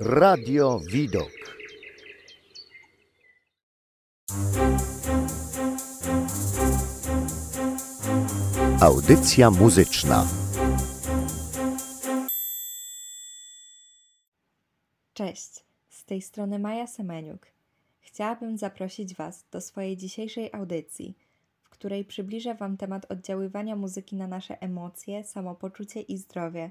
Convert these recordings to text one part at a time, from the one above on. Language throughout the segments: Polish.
Radio Widok. Audycja muzyczna. Cześć, z tej strony Maja Semeniuk. Chciałabym zaprosić Was do swojej dzisiejszej audycji, w której przybliżę Wam temat oddziaływania muzyki na nasze emocje, samopoczucie i zdrowie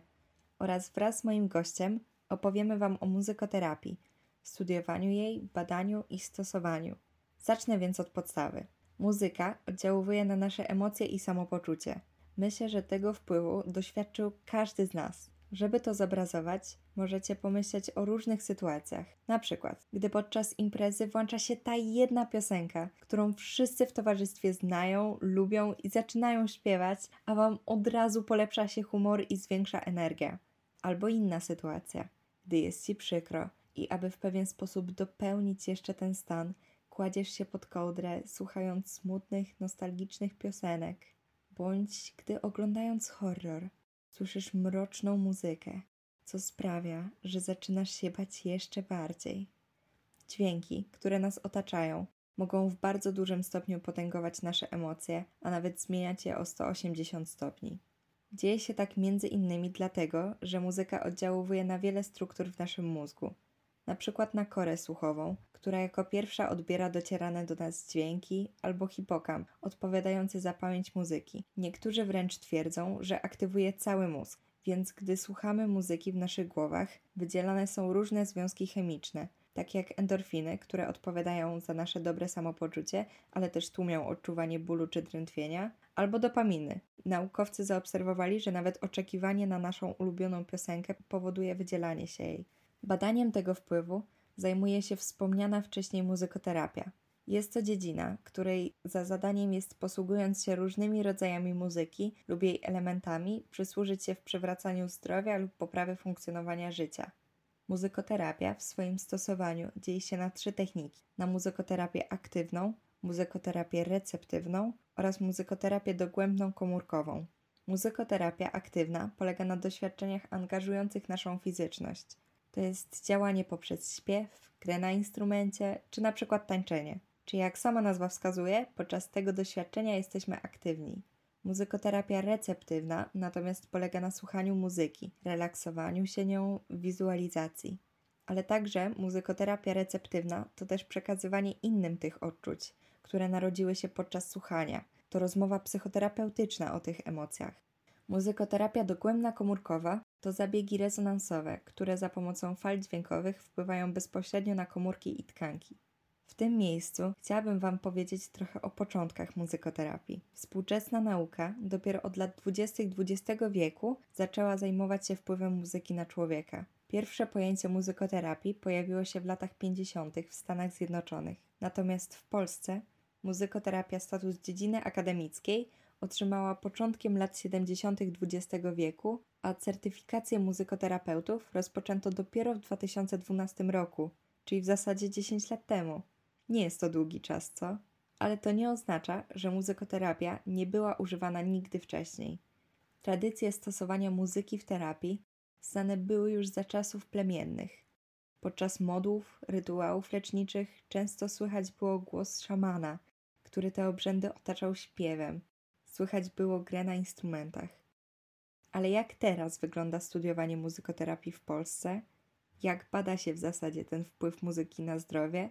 oraz wraz z moim gościem opowiemy Wam o muzykoterapii, studiowaniu jej, badaniu i stosowaniu. Zacznę więc od podstawy. Muzyka oddziałuje na nasze emocje i samopoczucie. Myślę, że tego wpływu doświadczył każdy z nas. Żeby to zobrazować, możecie pomyśleć o różnych sytuacjach. Na przykład, gdy podczas imprezy włącza się ta jedna piosenka, którą wszyscy w towarzystwie znają, lubią i zaczynają śpiewać, a wam od razu polepsza się humor i zwiększa energia. Albo inna sytuacja, gdy jest ci przykro i aby w pewien sposób dopełnić jeszcze ten stan, kładziesz się pod kołdrę, słuchając smutnych, nostalgicznych piosenek, bądź gdy oglądając horror, słyszysz mroczną muzykę, co sprawia, że zaczynasz się bać jeszcze bardziej. Dźwięki, które nas otaczają, mogą w bardzo dużym stopniu potęgować nasze emocje, a nawet zmieniać je o 180 stopni. Dzieje się tak między innymi dlatego, że muzyka oddziałuje na wiele struktur w naszym mózgu, na przykład na korę słuchową, która jako pierwsza odbiera docierane do nas dźwięki, albo hipokamp, odpowiadający za pamięć muzyki. Niektórzy wręcz twierdzą, że aktywuje cały mózg, więc gdy słuchamy muzyki w naszych głowach, wydzielane są różne związki chemiczne, takie jak endorfiny, które odpowiadają za nasze dobre samopoczucie, ale też tłumią odczuwanie bólu czy drętwienia, albo dopaminy. Naukowcy zaobserwowali, że nawet oczekiwanie na naszą ulubioną piosenkę powoduje wydzielanie się jej. Badaniem tego wpływu zajmuje się wspomniana wcześniej muzykoterapia. Jest to dziedzina, której za zadaniem jest, posługując się różnymi rodzajami muzyki lub jej elementami, przysłużyć się w przywracaniu zdrowia lub poprawie funkcjonowania życia. Muzykoterapia w swoim stosowaniu dzieje się na trzy techniki: na muzykoterapię aktywną, muzykoterapię receptywną oraz muzykoterapię dogłębną komórkową. Muzykoterapia aktywna polega na doświadczeniach angażujących naszą fizyczność. To jest działanie poprzez śpiew, grę na instrumencie czy na przykład tańczenie. Czy jak sama nazwa wskazuje, podczas tego doświadczenia jesteśmy aktywni. Muzykoterapia receptywna natomiast polega na słuchaniu muzyki, relaksowaniu się nią, wizualizacji. Ale także muzykoterapia receptywna to też przekazywanie innym tych odczuć, które narodziły się podczas słuchania. To rozmowa psychoterapeutyczna o tych emocjach. Muzykoterapia dogłębna komórkowa to zabiegi rezonansowe, które za pomocą fal dźwiękowych wpływają bezpośrednio na komórki i tkanki. W tym miejscu chciałabym Wam powiedzieć trochę o początkach muzykoterapii. Współczesna nauka dopiero od lat 20. XX wieku zaczęła zajmować się wpływem muzyki na człowieka. Pierwsze pojęcie muzykoterapii pojawiło się w latach 50. w Stanach Zjednoczonych. Natomiast w Polsce muzykoterapia status dziedziny akademickiej otrzymała początkiem lat 70. XX wieku, a certyfikację muzykoterapeutów rozpoczęto dopiero w 2012 roku, czyli w zasadzie 10 lat temu. Nie jest to długi czas, co? Ale to nie oznacza, że muzykoterapia nie była używana nigdy wcześniej. Tradycje stosowania muzyki w terapii znane były już za czasów plemiennych. Podczas modłów, rytuałów leczniczych często słychać było głos szamana, który te obrzędy otaczał śpiewem. Słychać było grę na instrumentach. Ale jak teraz wygląda studiowanie muzykoterapii w Polsce? Jak bada się w zasadzie ten wpływ muzyki na zdrowie?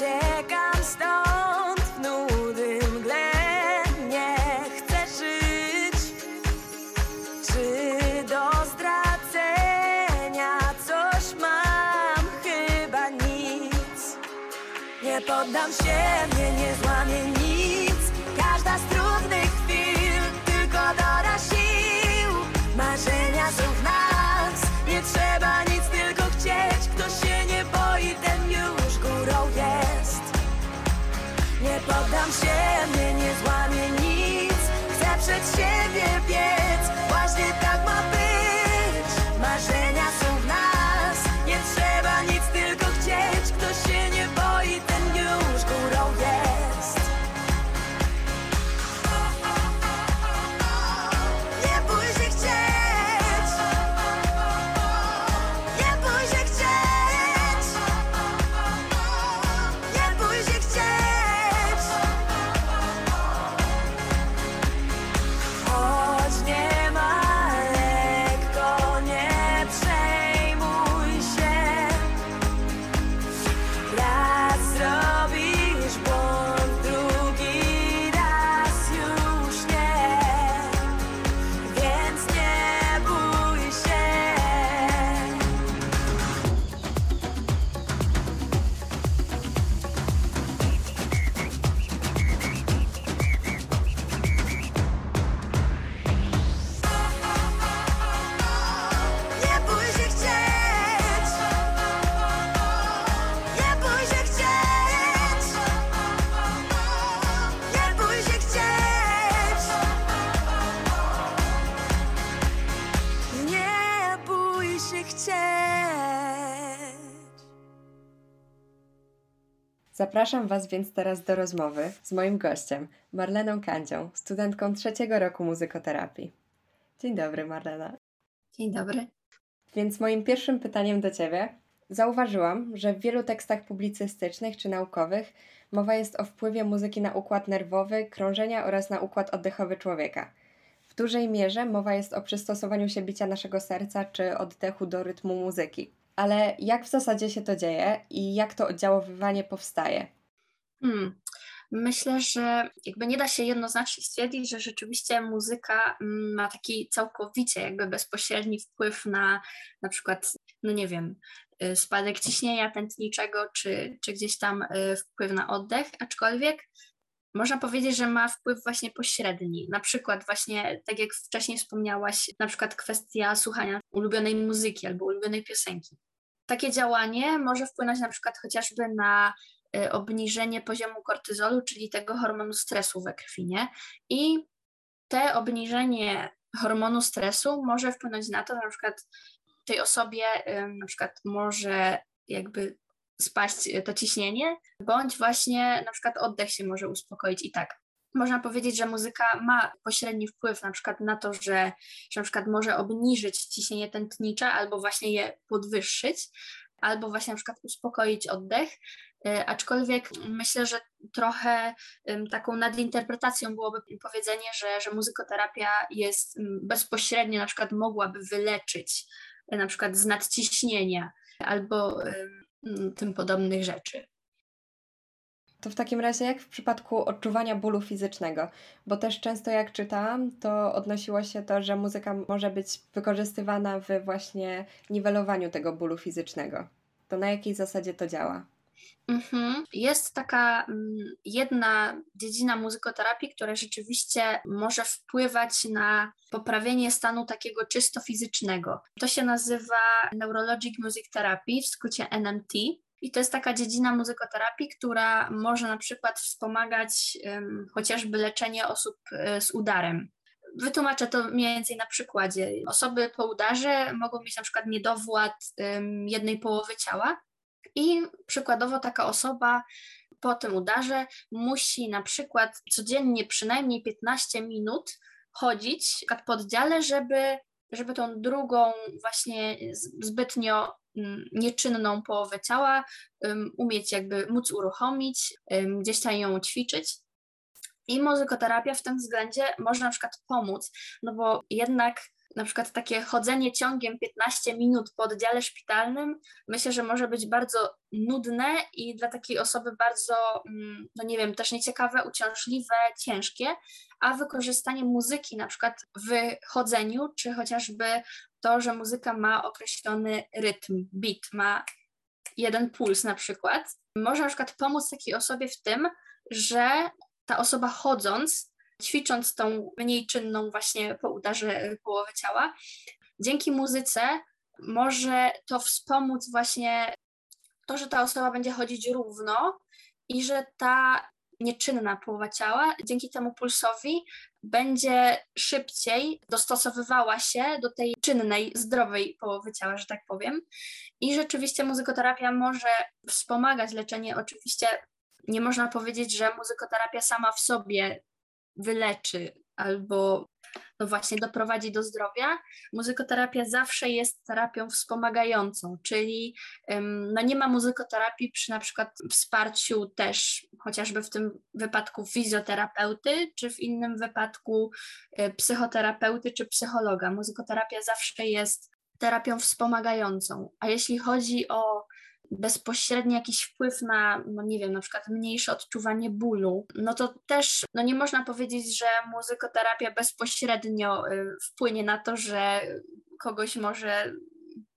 Uciekam stąd w nudy mgle, nie chcę żyć. Czy do zdradzenia coś mam? Chyba nic. Nie poddam się, poddam się, mnie nie złamie nic. Chcę przed siebie biec. Właśnie tak ma być. Marzenia są Zapraszam Was więc teraz do rozmowy z moim gościem, Marleną Kandzią, studentką trzeciego roku muzykoterapii. Dzień dobry, Marlena. Dzień dobry. Więc moim pierwszym pytaniem do Ciebie. Zauważyłam, że w wielu tekstach publicystycznych czy naukowych mowa jest o wpływie muzyki na układ nerwowy, krążenia oraz na układ oddechowy człowieka. W dużej mierze mowa jest o przystosowaniu się bicia naszego serca czy oddechu do rytmu muzyki. Ale jak w zasadzie się to dzieje i jak to oddziaływanie powstaje? Hmm. Myślę, że jakby nie da się jednoznacznie stwierdzić, że rzeczywiście muzyka mm, ma taki całkowicie jakby bezpośredni wpływ na na przykład, no nie wiem, y, spadek ciśnienia tętniczego, czy, czy gdzieś tam y, wpływ na oddech, aczkolwiek można powiedzieć, że ma wpływ właśnie pośredni. Na przykład właśnie, tak jak wcześniej wspomniałaś, na przykład kwestia słuchania ulubionej muzyki albo ulubionej piosenki. Takie działanie może wpłynąć na przykład chociażby na y, obniżenie poziomu kortyzolu, czyli tego hormonu stresu we krwi, nie? I te obniżenie hormonu stresu może wpłynąć na to, że na przykład tej osobie na przykład może jakby spaść y, to ciśnienie, bądź właśnie na przykład oddech się może uspokoić i tak. Można powiedzieć, że muzyka ma pośredni wpływ na przykład na to, że, że na przykład może obniżyć ciśnienie tętnicze albo właśnie je podwyższyć, albo właśnie na przykład uspokoić oddech, y, aczkolwiek myślę, że trochę taką nadinterpretacją byłoby powiedzenie, że, że muzykoterapia jest bezpośrednio na przykład mogłaby wyleczyć y, na przykład z nadciśnienia albo ym, tym podobnych rzeczy. To w takim razie jak w przypadku odczuwania bólu fizycznego? Bo też często jak czytałam, to odnosiło się to, że muzyka może być wykorzystywana w właśnie niwelowaniu tego bólu fizycznego. To na jakiej zasadzie to działa? Mhm. Jest taka mm, jedna dziedzina muzykoterapii, która rzeczywiście może wpływać na poprawienie stanu takiego czysto fizycznego. To się nazywa Neurologic Music Therapy, w skrócie NMT. I to jest taka dziedzina muzykoterapii, która może na przykład wspomagać um, chociażby leczenie osób e, z udarem. Wytłumaczę to mniej więcej na przykładzie. Osoby po udarze mogą mieć na przykład niedowład um, jednej połowy ciała, i przykładowo taka osoba po tym udarze musi na przykład codziennie przynajmniej 15 minut chodzić po oddziale, żeby, żeby tą drugą właśnie zbytnio nieczynną połowę ciała um, umieć jakby móc uruchomić, gdzieś tam ją ćwiczyć. I muzykoterapia w tym względzie może na przykład pomóc, no bo jednak na przykład takie chodzenie ciągiem 15 minut po oddziale szpitalnym, myślę, że może być bardzo nudne i dla takiej osoby bardzo, no nie wiem, też nieciekawe, uciążliwe, ciężkie, a wykorzystanie muzyki na przykład w chodzeniu, czy chociażby to, że muzyka ma określony rytm, beat, ma jeden puls na przykład, może na przykład pomóc takiej osobie w tym, że ta osoba chodząc, ćwicząc tą mniej czynną właśnie po udarze połowy ciała, dzięki muzyce może to wspomóc właśnie to, że ta osoba będzie chodzić równo i że ta nieczynna połowa ciała dzięki temu pulsowi będzie szybciej dostosowywała się do tej czynnej, zdrowej połowy ciała, że tak powiem. I rzeczywiście muzykoterapia może wspomagać leczenie. Oczywiście nie można powiedzieć, że muzykoterapia sama w sobie wyleczy albo no właśnie doprowadzi do zdrowia. Muzykoterapia zawsze jest terapią wspomagającą, czyli no nie ma muzykoterapii przy na przykład wsparciu też chociażby w tym wypadku fizjoterapeuty, czy w innym wypadku e, psychoterapeuty czy psychologa. Muzykoterapia zawsze jest terapią wspomagającą. A jeśli chodzi o bezpośredni jakiś wpływ na, no nie wiem, na przykład mniejsze odczuwanie bólu, no to też no nie można powiedzieć, że muzykoterapia bezpośrednio y, wpłynie na to, że kogoś może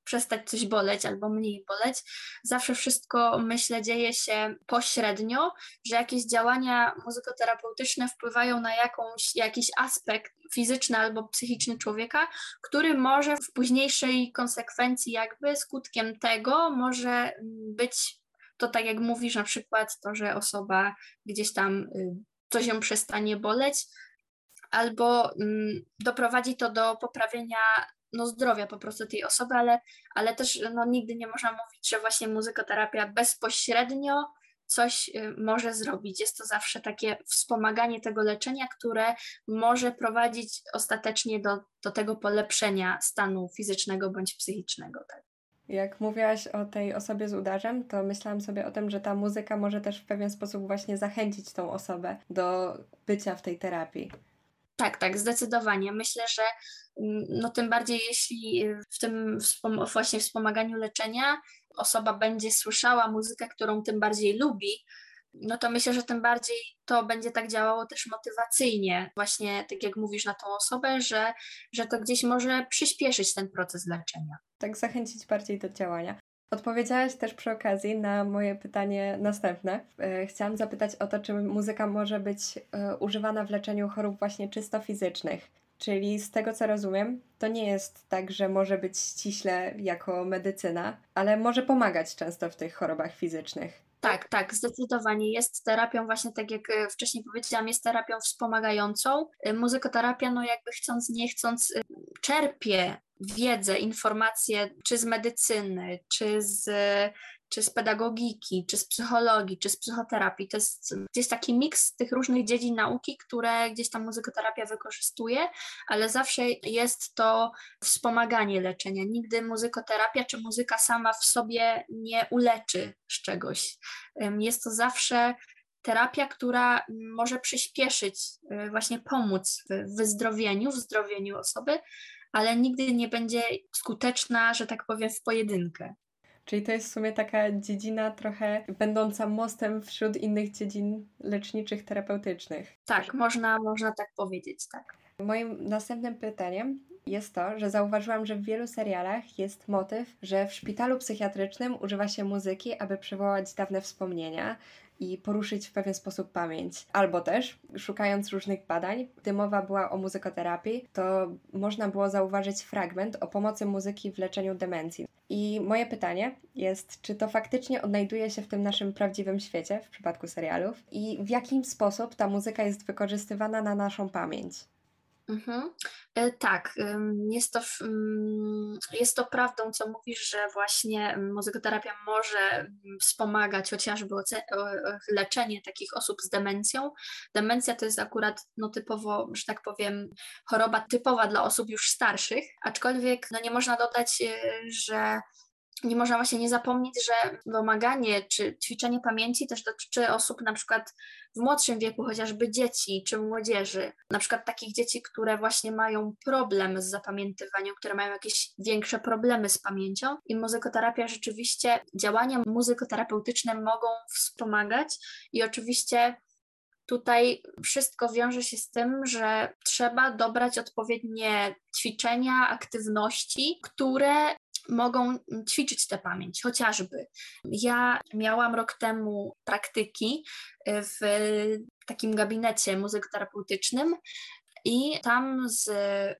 przestać coś boleć albo mniej boleć. Zawsze wszystko, myślę, dzieje się pośrednio, że jakieś działania muzykoterapeutyczne wpływają na jakąś, jakiś aspekt fizyczny albo psychiczny człowieka, który może w późniejszej konsekwencji, jakby skutkiem tego może być to tak jak mówisz, na przykład to, że osoba gdzieś tam y, coś ją przestanie boleć, albo mm, doprowadzi to do poprawienia no, zdrowia po prostu tej osoby, ale, ale też no, nigdy nie można mówić, że właśnie muzykoterapia bezpośrednio coś y, może zrobić. Jest to zawsze takie wspomaganie tego leczenia, które może prowadzić ostatecznie do, do tego polepszenia stanu fizycznego bądź psychicznego. Tak. Jak mówiłaś o tej osobie z udarzem, to myślałam sobie o tym, że ta muzyka może też w pewien sposób właśnie zachęcić tą osobę do bycia w tej terapii. Tak, tak, zdecydowanie. Myślę, że no tym bardziej jeśli w tym wspom- właśnie wspomaganiu leczenia osoba będzie słyszała muzykę, którą tym bardziej lubi, no to myślę, że tym bardziej to będzie tak działało też motywacyjnie, właśnie tak jak mówisz na tą osobę, że, że to gdzieś może przyspieszyć ten proces leczenia. Tak zachęcić bardziej do działania. Odpowiedziałaś też przy okazji na moje pytanie następne. E, chciałam zapytać o to, czy muzyka może być e, używana w leczeniu chorób właśnie czysto fizycznych. Czyli z tego co rozumiem, to nie jest tak, że może być ściśle jako medycyna, ale może pomagać często w tych chorobach fizycznych. Tak, tak, zdecydowanie. Jest terapią, właśnie tak jak e, wcześniej powiedziałam, jest terapią wspomagającą. Muzykoterapia, no jakby chcąc, nie chcąc, czerpie wiedzę, informacje, czy z medycyny, czy z, czy z pedagogiki, czy z psychologii, czy z psychoterapii. To jest gdzieś taki miks tych różnych dziedzin nauki, które gdzieś tam muzykoterapia wykorzystuje, ale zawsze jest to wspomaganie leczenia. Nigdy muzykoterapia czy muzyka sama w sobie nie uleczy z czegoś. Jest to zawsze terapia, która może przyspieszyć, y, właśnie pomóc w wyzdrowieniu, w zdrowieniu osoby, ale nigdy nie będzie skuteczna, że tak powiem, w pojedynkę. Czyli to jest w sumie taka dziedzina trochę będąca mostem wśród innych dziedzin leczniczych, terapeutycznych. Tak, można, można tak powiedzieć, tak. Moim następnym pytaniem jest to, że zauważyłam, że w wielu serialach jest motyw, że w szpitalu psychiatrycznym używa się muzyki, aby przywołać dawne wspomnienia, i poruszyć w pewien sposób pamięć. Albo też, szukając różnych badań, gdy mowa była o muzykoterapii, to można było zauważyć fragment o pomocy muzyki w leczeniu demencji. I moje pytanie jest, czy to faktycznie odnajduje się w tym naszym prawdziwym świecie, w przypadku serialów, i w jaki sposób ta muzyka jest wykorzystywana na naszą pamięć? Mhm. E, tak, jest to, jest to prawdą, co mówisz, że właśnie muzykoterapia może wspomagać chociażby leczenie takich osób z demencją. Demencja to jest akurat no, typowo, że tak powiem, choroba typowa dla osób już starszych, aczkolwiek no, nie można dodać, e, że nie można właśnie nie zapomnieć, że wymaganie czy ćwiczenie pamięci też dotyczy osób na przykład w młodszym wieku, chociażby dzieci czy młodzieży, na przykład takich dzieci, które właśnie mają problem z zapamiętywaniem, które mają jakieś większe problemy z pamięcią. I muzykoterapia rzeczywiście, działania muzykoterapeutyczne mogą wspomagać. I oczywiście Tutaj wszystko wiąże się z tym, że trzeba dobrać odpowiednie ćwiczenia, aktywności, które mogą ćwiczyć tę pamięć, chociażby. Ja miałam rok temu praktyki w takim gabinecie muzykoterapeutycznym i tam z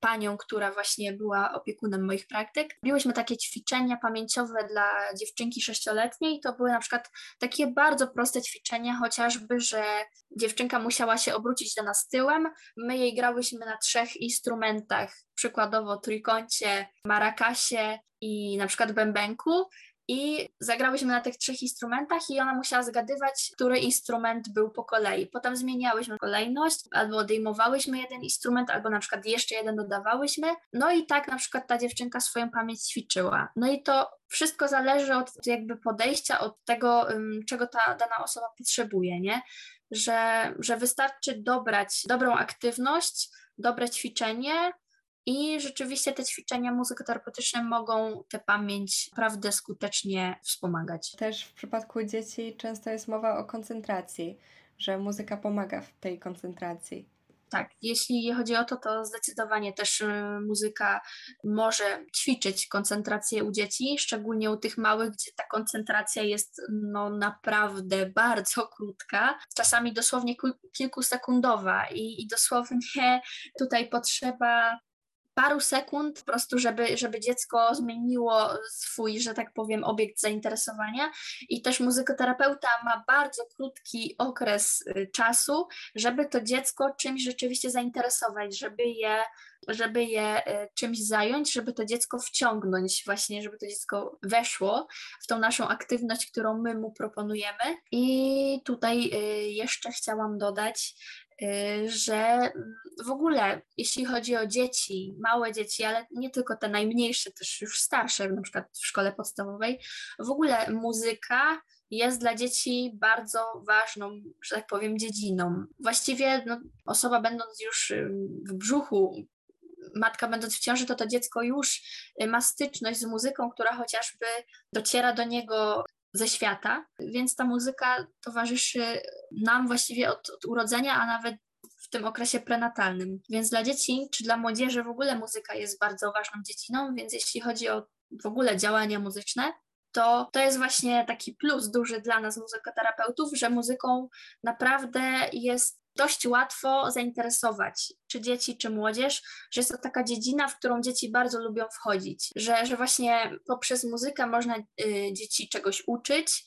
panią, która właśnie była opiekunem moich praktyk, robiłyśmy takie ćwiczenia pamięciowe dla dziewczynki sześcioletniej. To były na przykład takie bardzo proste ćwiczenia, chociażby, że dziewczynka musiała się obrócić do nas tyłem. My jej grałyśmy na trzech instrumentach, przykładowo trójkącie, marakasie i na przykład bębenku i zagrałyśmy na tych trzech instrumentach i ona musiała zgadywać, który instrument był po kolei. Potem zmieniałyśmy kolejność, albo odejmowałyśmy jeden instrument, albo na przykład jeszcze jeden dodawałyśmy. No i tak na przykład ta dziewczynka swoją pamięć ćwiczyła. No i to wszystko zależy od jakby podejścia, od tego, czego ta dana osoba potrzebuje, nie? Że, że wystarczy dobrać dobrą aktywność, dobre ćwiczenie, i rzeczywiście te ćwiczenia muzykoterapeutyczne mogą tę pamięć naprawdę skutecznie wspomagać. Też w przypadku dzieci często jest mowa o koncentracji, że muzyka pomaga w tej koncentracji. Tak, jeśli chodzi o to, to zdecydowanie też y, muzyka może ćwiczyć koncentrację u dzieci, szczególnie u tych małych, gdzie ta koncentracja jest no, naprawdę bardzo krótka, czasami dosłownie kilkusekundowa i, i dosłownie tutaj potrzeba paru sekund po prostu, żeby, żeby dziecko zmieniło swój, że tak powiem, obiekt zainteresowania. I też muzykoterapeuta ma bardzo krótki okres y, czasu, żeby to dziecko czymś rzeczywiście zainteresować, żeby je żeby je y, czymś zająć, żeby to dziecko wciągnąć, właśnie, żeby to dziecko weszło w tą naszą aktywność, którą my mu proponujemy. I tutaj y, jeszcze chciałam dodać, że w ogóle jeśli chodzi o dzieci, małe dzieci, ale nie tylko te najmniejsze, też już starsze, na przykład w szkole podstawowej, w ogóle muzyka jest dla dzieci bardzo ważną, że tak powiem, dziedziną. Właściwie no, osoba będąc już y, w brzuchu, matka będąc w ciąży, to to dziecko już y, ma styczność z muzyką, która chociażby dociera do niego ze świata, więc ta muzyka towarzyszy nam właściwie od, od urodzenia, a nawet w tym okresie prenatalnym. Więc dla dzieci czy dla młodzieży w ogóle muzyka jest bardzo ważną dziedziną, więc jeśli chodzi o w ogóle działania muzyczne, to to jest właśnie taki plus duży dla nas muzykoterapeutów, że muzyką naprawdę jest dość łatwo zainteresować, czy dzieci, czy młodzież, że jest to taka dziedzina, w którą dzieci bardzo lubią wchodzić, że, że właśnie poprzez muzykę można y, dzieci czegoś uczyć,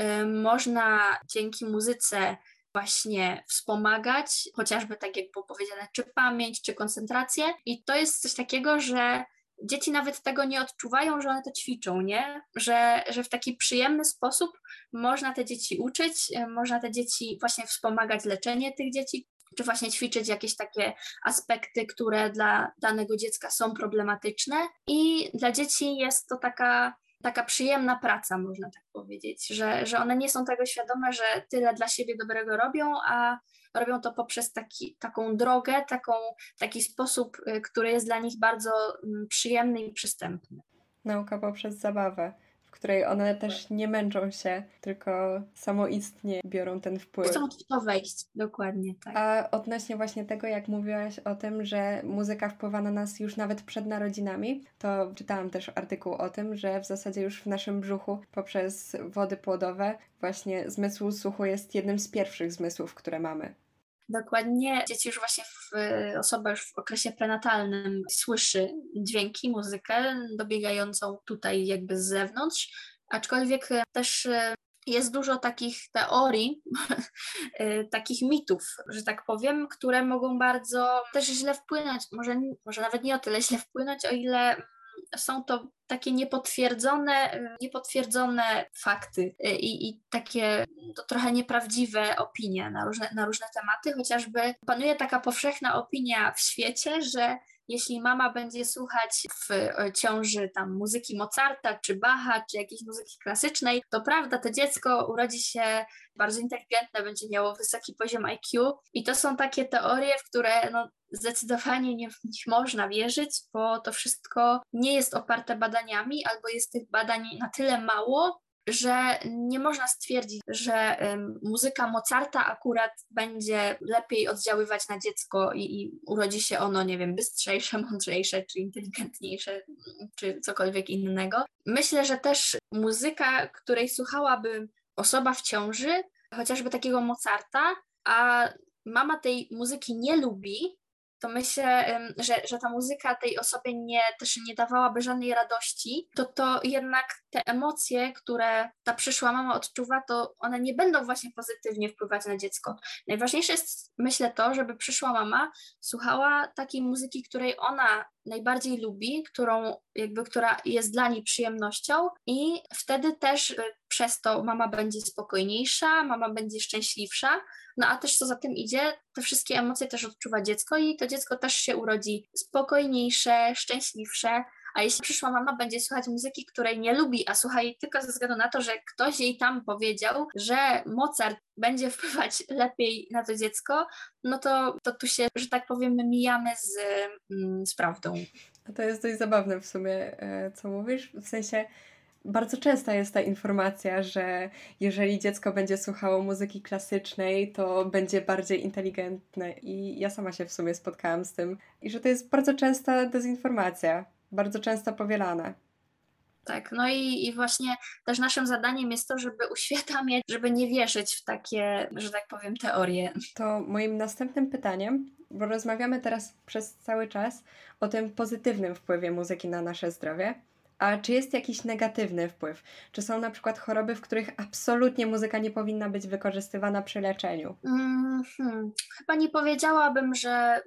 y, można dzięki muzyce właśnie wspomagać, chociażby tak jak było powiedziane, czy pamięć, czy koncentrację. I to jest coś takiego, że dzieci nawet tego nie odczuwają, że one to ćwiczą, nie? Że, że w taki przyjemny sposób można te dzieci uczyć, e, można te dzieci właśnie wspomagać leczenie tych dzieci, czy właśnie ćwiczyć jakieś takie aspekty, które dla danego dziecka są problematyczne. I dla dzieci jest to taka, taka przyjemna praca, można tak powiedzieć, że, że one nie są tego świadome, że tyle dla siebie dobrego robią, a robią to poprzez taki, taką drogę, taką, taki sposób, y, który jest dla nich bardzo mm, przyjemny i przystępny. Nauka poprzez zabawę której one też nie męczą się, tylko samoistnie biorą ten wpływ. Chcą w to wejść, dokładnie tak. A odnośnie właśnie tego, jak mówiłaś o tym, że muzyka wpływa na nas już nawet przed narodzinami, to czytałam też artykuł o tym, że w zasadzie już w naszym brzuchu poprzez wody płodowe właśnie zmysł słuchu jest jednym z pierwszych zmysłów, które mamy. Dokładnie. Dzieci już właśnie, w, osoba już w okresie prenatalnym słyszy dźwięki, muzykę dobiegającą tutaj jakby z zewnątrz, aczkolwiek też e, jest dużo takich teorii, e, takich mitów, że tak powiem, które mogą bardzo też źle wpłynąć, może, może nawet nie o tyle źle wpłynąć, o ile są to takie niepotwierdzone, niepotwierdzone fakty i, i takie to trochę nieprawdziwe opinie na różne, na różne tematy, chociażby panuje taka powszechna opinia w świecie, że jeśli mama będzie słuchać w e, ciąży tam muzyki Mozarta, czy Bacha, czy jakiejś muzyki klasycznej, to prawda, to dziecko urodzi się bardzo inteligentne, będzie miało wysoki poziom IQ i to są takie teorie, w które no, zdecydowanie nie nich można wierzyć, bo to wszystko nie jest oparte badaniami, albo jest tych badań na tyle mało, że nie można stwierdzić, że muzyka Mozarta akurat będzie lepiej oddziaływać na dziecko i, i, urodzi się ono, nie wiem, bystrzejsze, mądrzejsze, czy inteligentniejsze, czy cokolwiek innego. Myślę, że też muzyka, której słuchałaby osoba w ciąży, chociażby takiego Mozarta, a mama tej muzyki nie lubi, to myślę, że, że ta muzyka tej osobie nie, też nie dawałaby żadnej radości, to to jednak te emocje, które ta przyszła mama odczuwa, to one nie będą właśnie pozytywnie wpływać na dziecko. Najważniejsze jest, myślę, to, żeby przyszła mama słuchała takiej muzyki, której ona najbardziej lubi, którą jakby, która jest dla niej przyjemnością i wtedy też y, przez to mama będzie spokojniejsza, mama będzie szczęśliwsza, no a też co za tym idzie, te wszystkie emocje też odczuwa dziecko i to dziecko też się urodzi spokojniejsze, szczęśliwsze, a jeśli przyszła mama będzie słuchać muzyki, której nie lubi, a słucha jej tylko ze względu na to, że ktoś jej tam powiedział, że Mozart będzie wpływać lepiej na to dziecko, no to, to tu się, że tak powiem, mijamy z, mm, z prawdą. To jest dość zabawne w sumie, e, co mówisz. W sensie bardzo częsta jest ta informacja, że jeżeli dziecko będzie słuchało muzyki klasycznej, to będzie bardziej inteligentne. I ja sama się w sumie spotkałam z tym. I że to jest bardzo częsta dezinformacja bardzo często powielane. Tak, no i, i właśnie też naszym zadaniem jest to, żeby uświadamiać, żeby nie wierzyć w takie, że tak powiem, teorie. To moim następnym pytaniem, bo rozmawiamy teraz przez cały czas o tym pozytywnym wpływie muzyki na nasze zdrowie. A czy jest jakiś negatywny wpływ? Czy są na przykład choroby, w których absolutnie muzyka nie powinna być wykorzystywana przy leczeniu? Mm, hmm. Chyba nie powiedziałabym, że mm,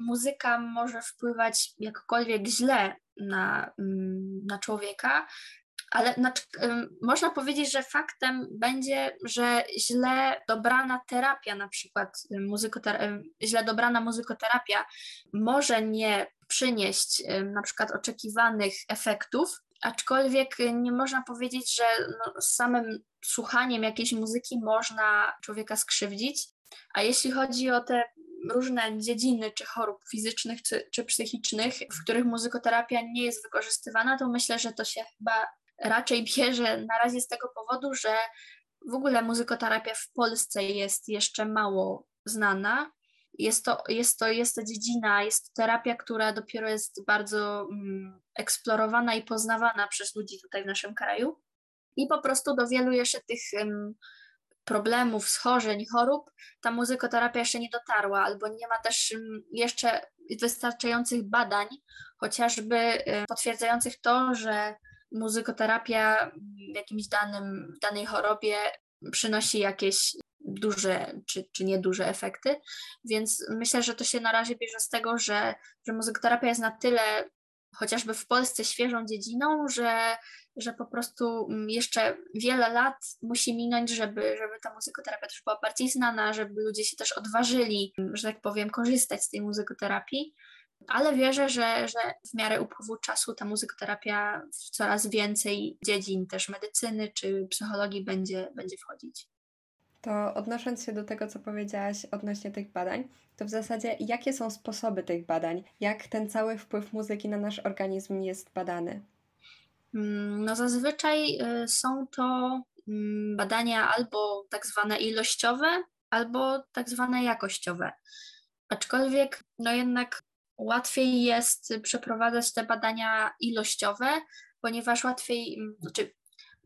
muzyka może wpływać jakkolwiek źle na, mm, na człowieka, ale znaczy, można powiedzieć, że faktem będzie, że źle dobrana terapia, na przykład muzykotera- źle dobrana muzykoterapia może nie przynieść na przykład oczekiwanych efektów, aczkolwiek nie można powiedzieć, że no, samym słuchaniem jakiejś muzyki można człowieka skrzywdzić. A jeśli chodzi o te różne dziedziny, czy chorób fizycznych, czy, czy psychicznych, w których muzykoterapia nie jest wykorzystywana, to myślę, że to się chyba raczej bierze na razie z tego powodu, że w ogóle muzykoterapia w Polsce jest jeszcze mało znana. Jest to, jest to, jest to dziedzina, jest to terapia, która dopiero jest bardzo mm, eksplorowana i poznawana przez ludzi tutaj w naszym kraju. I po prostu do wielu jeszcze tych um, problemów, schorzeń, chorób ta muzykoterapia jeszcze nie dotarła, albo nie ma też um, jeszcze wystarczających badań, chociażby potwierdzających to, że muzykoterapia w jakimś danym, danej chorobie przynosi jakieś duże czy, czy nieduże efekty, więc myślę, że to się na razie bierze z tego, że, że muzykoterapia jest na tyle chociażby w Polsce świeżą dziedziną, że, że po prostu jeszcze wiele lat musi minąć, żeby, żeby ta muzykoterapia też była bardziej znana, żeby ludzie się też odważyli, że tak powiem, korzystać z tej muzykoterapii ale wierzę, że, że w miarę upływu czasu ta muzykoterapia w coraz więcej dziedzin też medycyny czy psychologii będzie, będzie wchodzić. To odnosząc się do tego, co powiedziałaś odnośnie tych badań, to w zasadzie jakie są sposoby tych badań? Jak ten cały wpływ muzyki na nasz organizm jest badany? Mm, no zazwyczaj y, są to mm, badania albo tak zwane ilościowe, albo tak zwane jakościowe. Aczkolwiek, no jednak łatwiej jest przeprowadzać te badania ilościowe, ponieważ łatwiej, znaczy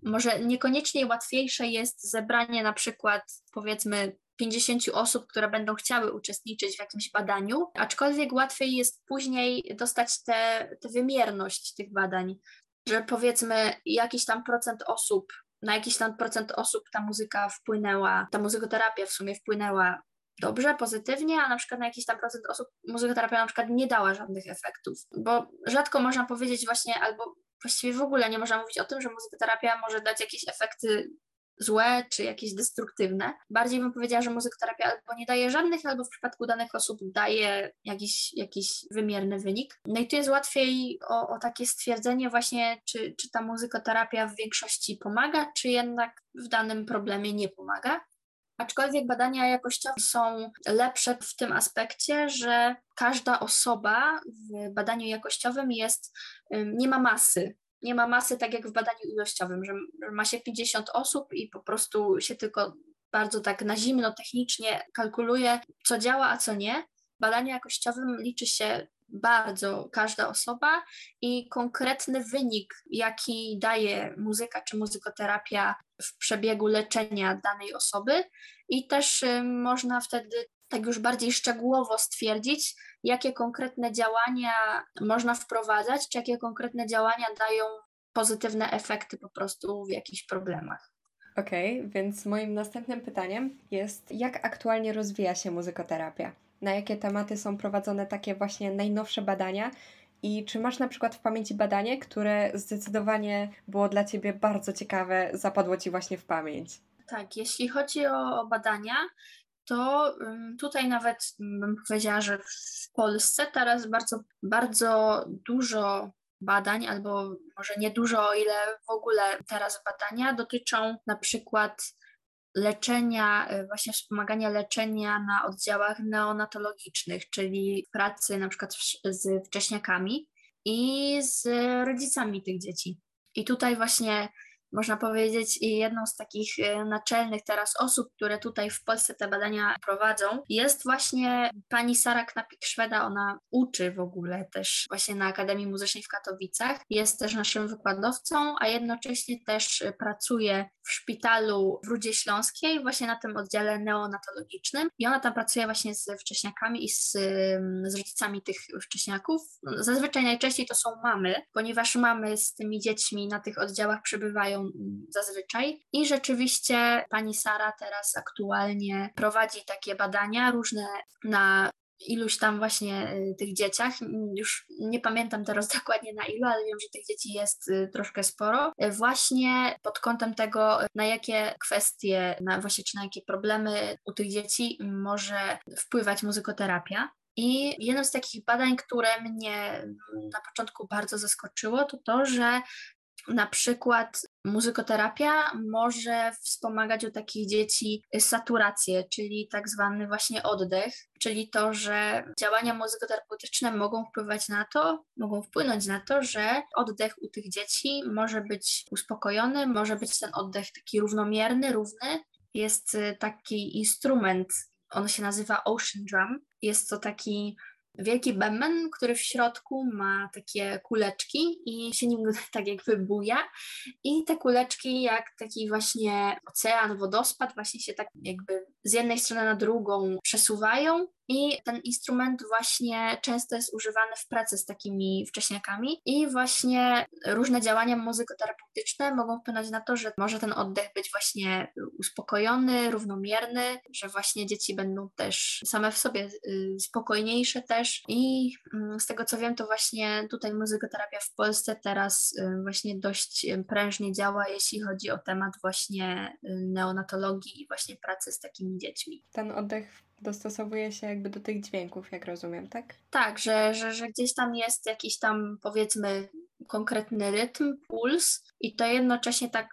może niekoniecznie łatwiejsze jest zebranie na przykład powiedzmy 50 osób, które będą chciały uczestniczyć w jakimś badaniu, aczkolwiek łatwiej jest później dostać tę wymierność tych badań, że powiedzmy jakiś tam procent osób, na jakiś tam procent osób ta muzyka wpłynęła, ta muzykoterapia w sumie wpłynęła dobrze, pozytywnie, a na przykład na jakiś tam procent osób muzykoterapia na przykład nie dała żadnych efektów, bo rzadko można powiedzieć właśnie, albo właściwie w ogóle nie można mówić o tym, że muzykoterapia może dać jakieś efekty złe czy jakieś destruktywne. Bardziej bym powiedziała, że muzykoterapia albo nie daje żadnych, albo w przypadku danych osób daje jakiś, jakiś wymierny wynik. No i tu jest łatwiej o, o takie stwierdzenie właśnie, czy, czy ta muzykoterapia w większości pomaga, czy jednak w danym problemie nie pomaga. Aczkolwiek badania jakościowe są lepsze w tym aspekcie, że każda osoba w badaniu jakościowym jest, nie ma masy. nie ma masy tak jak w badaniu ilościowym, że ma się 50 osób i po prostu się tylko bardzo tak na zimno, technicznie kalkuluje, co działa, a co nie. W badaniu jakościowym liczy się bardzo każda osoba i konkretny wynik, jaki daje muzyka czy muzykoterapia w przebiegu leczenia danej osoby, i też y, można wtedy tak już bardziej szczegółowo stwierdzić, jakie konkretne działania można wprowadzać, czy jakie konkretne działania dają pozytywne efekty po prostu w jakichś problemach. Okej, okay, więc moim następnym pytaniem jest, jak aktualnie rozwija się muzykoterapia? Na jakie tematy są prowadzone takie właśnie najnowsze badania? I czy masz na przykład w pamięci badanie, które zdecydowanie było dla Ciebie bardzo ciekawe, zapadło Ci właśnie w pamięć? Tak, jeśli chodzi o, badania, to tutaj nawet bym powiedziała, że w Polsce teraz bardzo, bardzo dużo badań, albo może nie dużo, o ile w ogóle teraz badania dotyczą na przykład leczenia, y, właśnie wspomagania leczenia na oddziałach neonatologicznych, czyli pracy na przykład z wcześniakami i z rodzicami tych dzieci. I tutaj właśnie można powiedzieć, jedną z takich e, naczelnych teraz osób, które tutaj w Polsce te badania prowadzą, jest właśnie pani Sara Knapik-Szweda. Ona uczy w ogóle też właśnie na Akademii Muzycznej w Katowicach. Jest też naszym wykładowcą, a jednocześnie też pracuje w szpitalu w Rudzie Śląskiej, właśnie na tym oddziale neonatologicznym. I ona tam pracuje właśnie z wcześniakami i z, z rodzicami tych wcześniaków. Zazwyczaj najczęściej to są mamy, ponieważ mamy z tymi dziećmi na tych oddziałach przebywają zazwyczaj. I rzeczywiście pani Sara teraz aktualnie prowadzi takie badania różne na iluś tam właśnie y, tych dzieciach. Już nie pamiętam teraz dokładnie na ilu, ale wiem, że tych dzieci jest y, troszkę sporo. Y, właśnie pod kątem tego, na jakie kwestie, na właśnie czy na jakie problemy u tych dzieci może wpływać muzykoterapia. I jedno z takich badań, które mnie na początku bardzo zaskoczyło, to to, że na przykład muzykoterapia może wspomagać u takich dzieci saturację, czyli tak zwany właśnie oddech, czyli to, że działania muzykoterapeutyczne mogą wpływać na to, mogą wpłynąć na to, że oddech u tych dzieci może być uspokojony, może być ten oddech taki równomierny, równy. Jest y, taki instrument, on się nazywa Ocean Drum. Jest to taki wielki bęben, który w środku ma takie kuleczki i się nim tak jakby buja. I te kuleczki jak taki właśnie ocean, wodospad właśnie się tak jakby z jednej strony na drugą przesuwają i ten instrument właśnie często jest używany w pracy z takimi wcześniakami. I właśnie różne działania muzykoterapeutyczne mogą wpłynąć na to, że może ten oddech być właśnie uspokojony, równomierny, że właśnie dzieci będą też same w sobie y, spokojniejsze też. I mm, z tego co wiem, to właśnie tutaj muzykoterapia w Polsce teraz y, właśnie dość prężnie działa, jeśli chodzi o temat właśnie y, neonatologii i właśnie pracy z takimi dziećmi. Ten oddech dostosowuje się jakby do tych dźwięków, jak rozumiem, tak? Tak, że, że, że gdzieś tam jest jakiś tam powiedzmy konkretny rytm, puls i to jednocześnie tak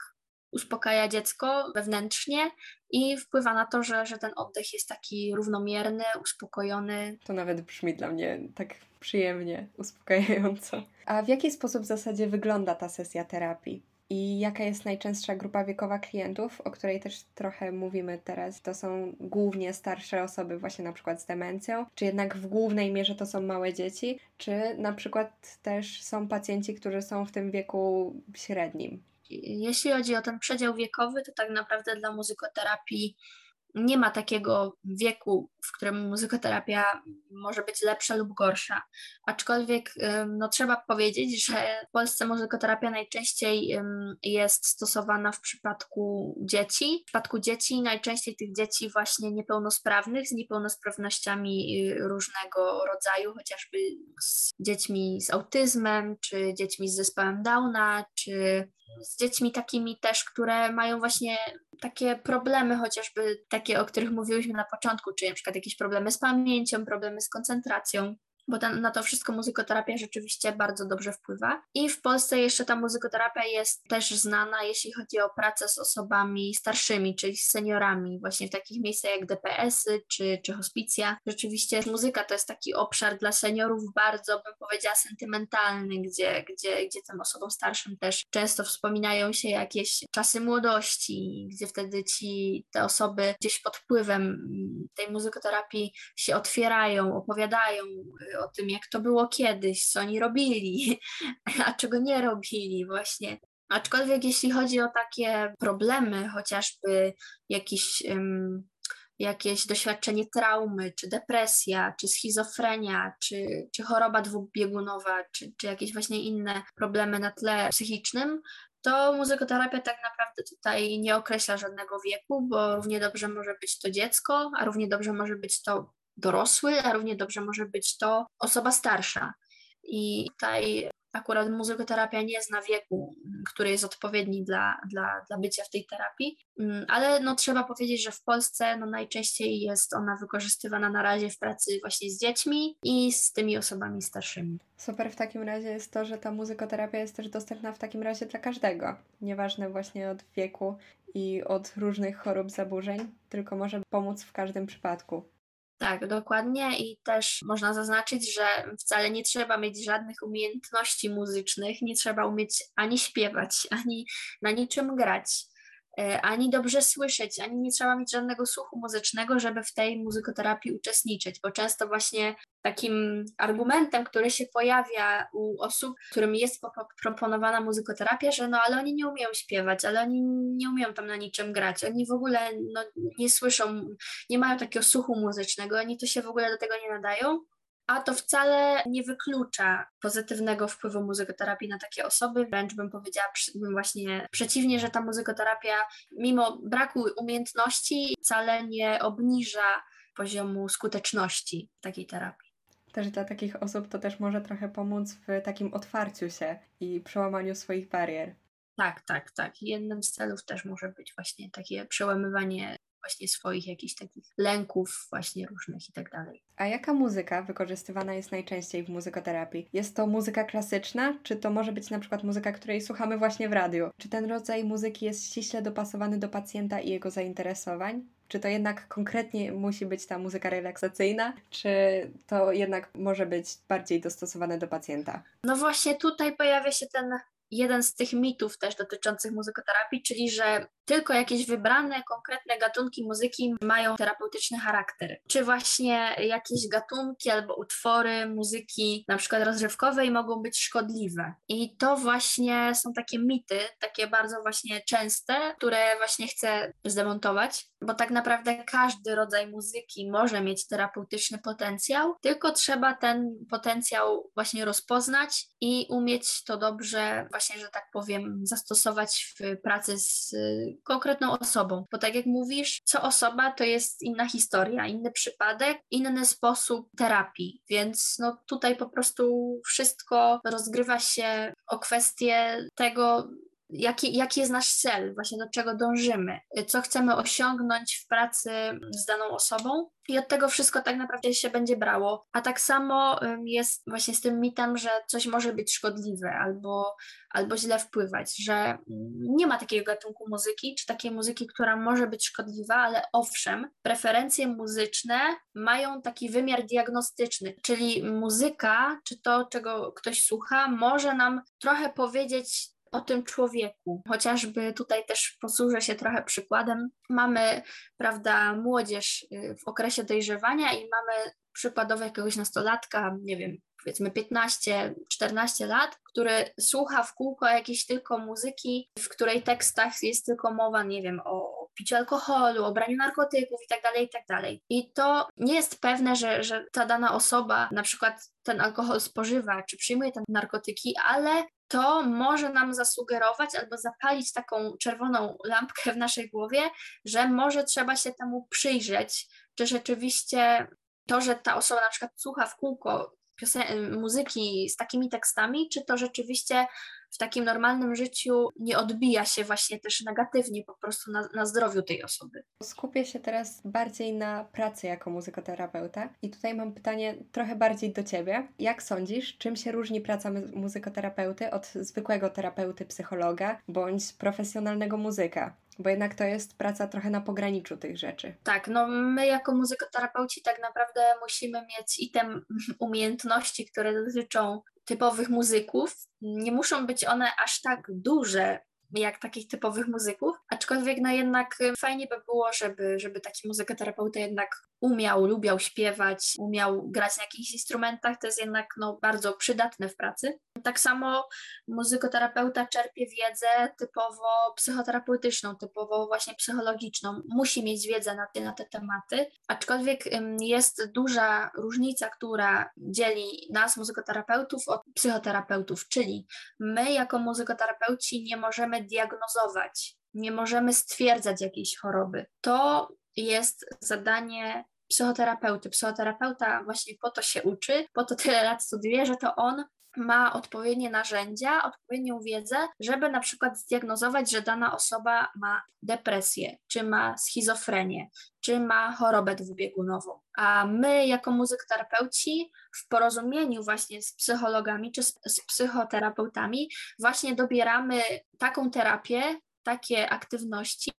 uspokaja dziecko wewnętrznie i wpływa na to, że, że ten oddech jest taki równomierny, uspokojony. To nawet brzmi dla mnie tak przyjemnie, uspokajająco. A w jaki sposób w zasadzie wygląda ta sesja terapii? I jaka jest najczęstsza grupa wiekowa klientów, o której też trochę mówimy teraz? To są głównie starsze osoby, właśnie na przykład z demencją, czy jednak w głównej mierze to są małe dzieci, czy na przykład też są pacjenci, którzy są w tym wieku średnim? Jeśli chodzi o ten przedział wiekowy, to tak naprawdę dla muzykoterapii nie ma takiego wieku, w którym muzykoterapia może być lepsza lub gorsza. Aczkolwiek no, trzeba powiedzieć, że w Polsce muzykoterapia najczęściej jest stosowana w przypadku dzieci. W przypadku dzieci najczęściej tych dzieci właśnie niepełnosprawnych, z niepełnosprawnościami y, różnego rodzaju, chociażby z dziećmi z autyzmem, czy dziećmi z zespołem Downa, czy z dziećmi takimi też, które mają właśnie takie problemy, chociażby takie, o których mówiłyśmy na początku, czyli na przykład jakieś problemy z pamięcią, problemy z koncentracją. Bo ten, na to wszystko muzykoterapia rzeczywiście bardzo dobrze wpływa. I w Polsce jeszcze ta muzykoterapia jest też znana, jeśli chodzi o pracę z osobami starszymi, czyli z seniorami, właśnie w takich miejscach jak DPS-y czy, czy hospicja. Rzeczywiście muzyka to jest taki obszar dla seniorów bardzo, bym powiedziała, sentymentalny, gdzie, gdzie, gdzie tym osobom starszym też często wspominają się jakieś czasy młodości, gdzie wtedy ci te osoby gdzieś pod wpływem tej muzykoterapii się otwierają, opowiadają o tym, jak to było kiedyś, co oni robili, a czego nie robili właśnie. Aczkolwiek jeśli chodzi o takie problemy, chociażby jakiś um, jakieś doświadczenie traumy, czy depresja, czy schizofrenia, czy, czy choroba dwubiegunowa, czy, czy jakieś właśnie inne problemy na tle psychicznym, to muzykoterapia tak naprawdę tutaj nie określa żadnego wieku, bo równie dobrze może być to dziecko, a równie dobrze może być to dorosły, a równie dobrze może być to osoba starsza. I tutaj akurat muzykoterapia nie zna wieku, który jest odpowiedni dla, dla, dla bycia w tej terapii, mm, ale no, trzeba powiedzieć, że w Polsce no, najczęściej jest ona wykorzystywana na razie w pracy właśnie z dziećmi i z tymi osobami starszymi. Super w takim razie jest to, że ta muzykoterapia jest też dostępna w takim razie dla każdego, nieważne właśnie od wieku i od różnych chorób, zaburzeń, tylko może pomóc w każdym przypadku. Tak, dokładnie i też można zaznaczyć, że wcale nie trzeba mieć żadnych umiejętności muzycznych, nie trzeba umieć ani śpiewać, ani na niczym grać. E, ani dobrze słyszeć, ani nie trzeba mieć żadnego słuchu muzycznego, żeby w tej muzykoterapii uczestniczyć, bo często właśnie takim argumentem, który się pojawia u osób, którym jest proponowana muzykoterapia, że no ale oni nie umieją śpiewać, ale oni nie umieją tam na niczym grać, oni w ogóle no, nie słyszą, nie mają takiego słuchu muzycznego, oni to się w ogóle do tego nie nadają, a to wcale nie wyklucza pozytywnego wpływu muzykoterapii na takie osoby. Wręcz bym powiedziała właśnie przeciwnie, że ta muzykoterapia, mimo braku umiejętności, wcale nie obniża poziomu skuteczności takiej terapii. Też dla takich osób to też może trochę pomóc w takim otwarciu się i przełamaniu swoich barier. Tak, tak, tak. Jednym z celów też może być właśnie takie przełamywanie właśnie swoich jakichś takich lęków właśnie różnych i tak dalej. A jaka muzyka wykorzystywana jest najczęściej w muzykoterapii? Jest to muzyka klasyczna, czy to może być na przykład muzyka, której słuchamy właśnie w radiu? Czy ten rodzaj muzyki jest ściśle dopasowany do pacjenta i jego zainteresowań? Czy to jednak konkretnie musi być ta muzyka relaksacyjna, czy to jednak może być bardziej dostosowane do pacjenta? No właśnie tutaj pojawia się ten jeden z tych mitów też dotyczących muzykoterapii, czyli że tylko jakieś wybrane, konkretne gatunki muzyki mają terapeutyczny charakter. Czy właśnie jakieś gatunki albo utwory muzyki, na przykład rozrywkowej, mogą być szkodliwe. I to właśnie są takie mity, takie bardzo właśnie częste, które właśnie chcę zdemontować, bo tak naprawdę każdy rodzaj muzyki może mieć terapeutyczny potencjał, tylko trzeba ten potencjał właśnie rozpoznać i umieć to dobrze, właśnie, że tak powiem, zastosować w pracy z konkretną osobą. Bo tak jak mówisz, co osoba to jest inna historia, inny przypadek, inny sposób terapii. Więc no tutaj po prostu wszystko rozgrywa się o kwestię tego, jaki, jaki jest nasz cel, właśnie do czego dążymy, co chcemy osiągnąć w pracy z daną osobą. I od tego wszystko tak naprawdę się będzie brało. A tak samo jest właśnie z tym mitem, że coś może być szkodliwe albo, albo źle wpływać, że nie ma takiego gatunku muzyki, czy takiej muzyki, która może być szkodliwa, ale owszem, preferencje muzyczne mają taki wymiar diagnostyczny, czyli muzyka, czy to, czego ktoś słucha, może nam trochę powiedzieć, o tym człowieku. Chociażby tutaj też posłużę się trochę przykładem. Mamy, prawda, młodzież y, w okresie dojrzewania i mamy przykładowo jakiegoś nastolatka, nie wiem, powiedzmy 15-14 lat, który słucha w kółko jakiejś tylko muzyki, w której tekstach jest tylko mowa, nie wiem, o piciu alkoholu, o braniu narkotyków itd., tak itd. Tak I to nie jest pewne, że, że ta dana osoba na przykład ten alkohol spożywa, czy przyjmuje te narkotyki, ale to może nam zasugerować albo zapalić taką czerwoną lampkę w naszej głowie, że może trzeba się temu przyjrzeć, czy rzeczywiście to, że ta osoba na przykład słucha w kółko muzyki z takimi tekstami, czy to rzeczywiście w takim normalnym życiu nie odbija się właśnie też negatywnie po prostu na, na zdrowiu tej osoby. Skupię się teraz bardziej na pracy jako muzykoterapeuta i tutaj mam pytanie trochę bardziej do Ciebie. Jak sądzisz, czym się różni praca muzykoterapeuty od zwykłego terapeuty psychologa bądź profesjonalnego muzyka? bo jednak to jest praca trochę na pograniczu tych rzeczy. Tak, no my jako muzykoterapeuci tak naprawdę musimy mieć i te umiejętności, które dotyczą typowych muzyków. Nie muszą być one aż tak duże, jak takich typowych muzyków, aczkolwiek no jednak fajnie by było, żeby, żeby taki muzykoterapeuta jednak umiał, lubiał śpiewać, umiał grać na jakichś instrumentach, to jest jednak no, bardzo przydatne w pracy. Tak samo muzykoterapeuta czerpie wiedzę typowo psychoterapeutyczną, typowo właśnie psychologiczną. Musi mieć wiedzę na te, na te tematy, aczkolwiek jest duża różnica, która dzieli nas, muzykoterapeutów, od psychoterapeutów, czyli my jako muzykoterapeuci nie możemy diagnozować, nie możemy stwierdzać jakiejś choroby. To jest zadanie psychoterapeuty. Psychoterapeuta właśnie po to się uczy, po to tyle lat studiuje, że to on ma odpowiednie narzędzia, odpowiednią wiedzę, żeby na przykład zdiagnozować, że dana osoba ma depresję, czy ma schizofrenię, czy ma chorobę dwubiegunową. A my, jako muzykoterapeuci, w porozumieniu właśnie z psychologami czy z, z psychoterapeutami, właśnie dobieramy taką terapię, takie aktywności,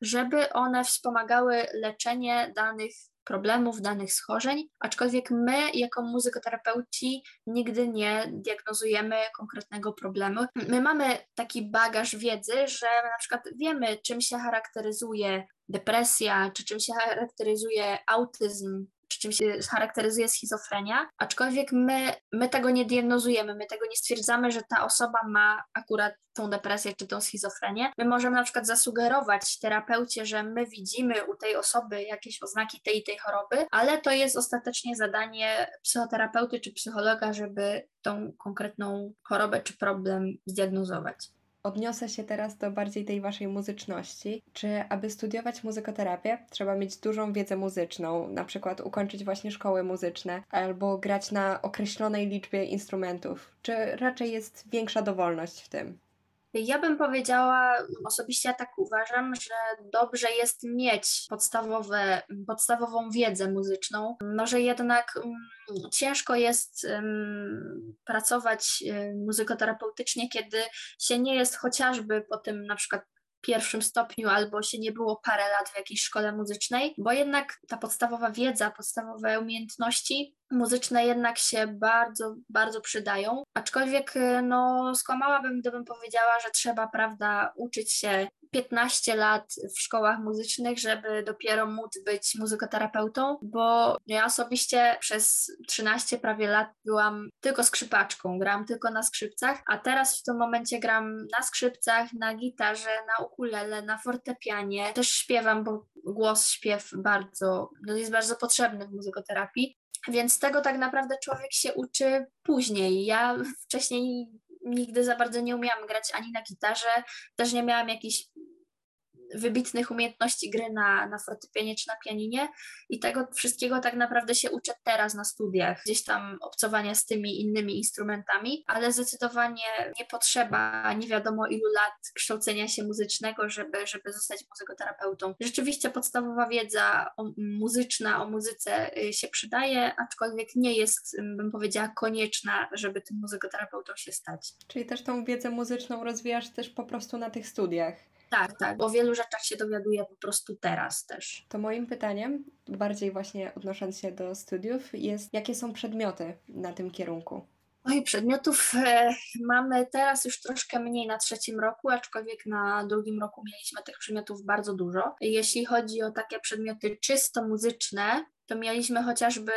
żeby one wspomagały leczenie danych problemów, danych schorzeń, aczkolwiek my jako muzykoterapeuci nigdy nie diagnozujemy konkretnego problemu. My mamy taki bagaż wiedzy, że na przykład wiemy, czym się charakteryzuje depresja, czy czym się charakteryzuje autyzm, czy czym się charakteryzuje schizofrenia, aczkolwiek my, my tego nie diagnozujemy, my tego nie stwierdzamy, że ta osoba ma akurat tą depresję czy tą schizofrenię. My możemy na przykład zasugerować terapeucie, że my widzimy u tej osoby jakieś oznaki tej i tej choroby, ale to jest ostatecznie zadanie psychoterapeuty czy psychologa, żeby tą konkretną chorobę czy problem zdiagnozować. Odniosę się teraz do bardziej tej waszej muzyczności. Czy aby studiować muzykoterapię, trzeba mieć dużą wiedzę muzyczną, na przykład ukończyć właśnie szkoły muzyczne, albo grać na określonej liczbie instrumentów? Czy raczej jest większa dowolność w tym? Ja bym powiedziała, osobiście ja tak uważam, że dobrze jest mieć podstawowe, podstawową wiedzę muzyczną, no że jednak um, ciężko jest um, pracować um, muzykoterapeutycznie, kiedy się nie jest chociażby po tym na przykład pierwszym stopniu albo się nie było parę lat w jakiejś szkole muzycznej, bo jednak ta podstawowa wiedza, podstawowe umiejętności muzyczne jednak się bardzo, bardzo przydają. Aczkolwiek no, skłamałabym, gdybym powiedziała, że trzeba, prawda, uczyć się 15 lat w szkołach muzycznych, żeby dopiero móc być muzykoterapeutą, bo ja osobiście przez 13 prawie lat byłam tylko skrzypaczką, grałam tylko na skrzypcach, a teraz w tym momencie gram na skrzypcach, na gitarze, na ukulele, na fortepianie. Też śpiewam, bo głos, śpiew bardzo, no jest bardzo potrzebny w muzykoterapii. Więc tego tak naprawdę człowiek się uczy później. Ja wcześniej nigdy za bardzo nie umiałam grać ani na gitarze, też nie miałam jakichś wybitnych umiejętności gry na, na fortepianie czy na pianinie i tego wszystkiego tak naprawdę się uczę teraz na studiach, gdzieś tam obcowania z tymi innymi instrumentami, ale zdecydowanie nie potrzeba nie wiadomo ilu lat kształcenia się muzycznego, żeby, żeby zostać muzykoterapeutą. Rzeczywiście podstawowa wiedza o, muzyczna o muzyce y, się przydaje, aczkolwiek nie jest, bym powiedziała, konieczna, żeby tym muzykoterapeutą się stać. Czyli też tą wiedzę muzyczną rozwijasz też po prostu na tych studiach. Tak, tak. O wielu rzeczach się dowiaduję po prostu teraz też. To moim pytaniem, bardziej właśnie odnosząc się do studiów, jest jakie są przedmioty na tym kierunku? Oj, przedmiotów e, mamy teraz już troszkę mniej na trzecim roku, aczkolwiek na drugim roku mieliśmy tych przedmiotów bardzo dużo. Jeśli chodzi o takie przedmioty czysto muzyczne, to mieliśmy chociażby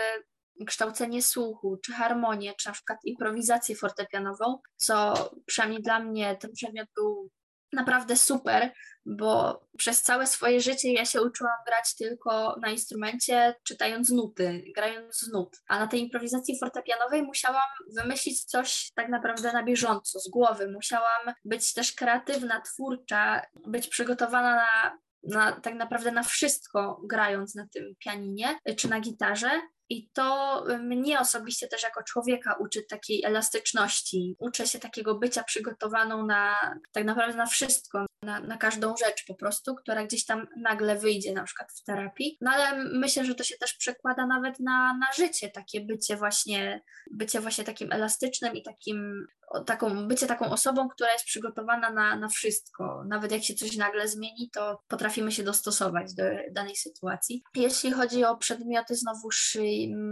kształcenie słuchu, czy harmonię, czy na przykład improwizację fortepianową, co przynajmniej dla mnie ten przedmiot był naprawdę super, bo przez całe swoje życie ja się uczyłam grać tylko na instrumencie, czytając nuty, grając z nut. A na tej improwizacji fortepianowej musiałam wymyślić coś tak naprawdę na bieżąco, z głowy. Musiałam być też kreatywna, twórcza, być przygotowana na, na tak naprawdę na wszystko, grając na tym pianinie czy na gitarze. I to mnie osobiście też jako człowieka uczy takiej elastyczności. Uczę się takiego bycia przygotowaną na tak naprawdę na wszystko, na, na każdą rzecz po prostu, która gdzieś tam nagle wyjdzie na przykład w terapii. No ale myślę, że to się też przekłada nawet na, na życie, takie bycie właśnie, bycie właśnie takim elastycznym i takim taką, bycie taką osobą, która jest przygotowana na, na wszystko. Nawet jak się coś nagle zmieni, to potrafimy się dostosować do danej sytuacji. Jeśli chodzi o przedmioty znowuż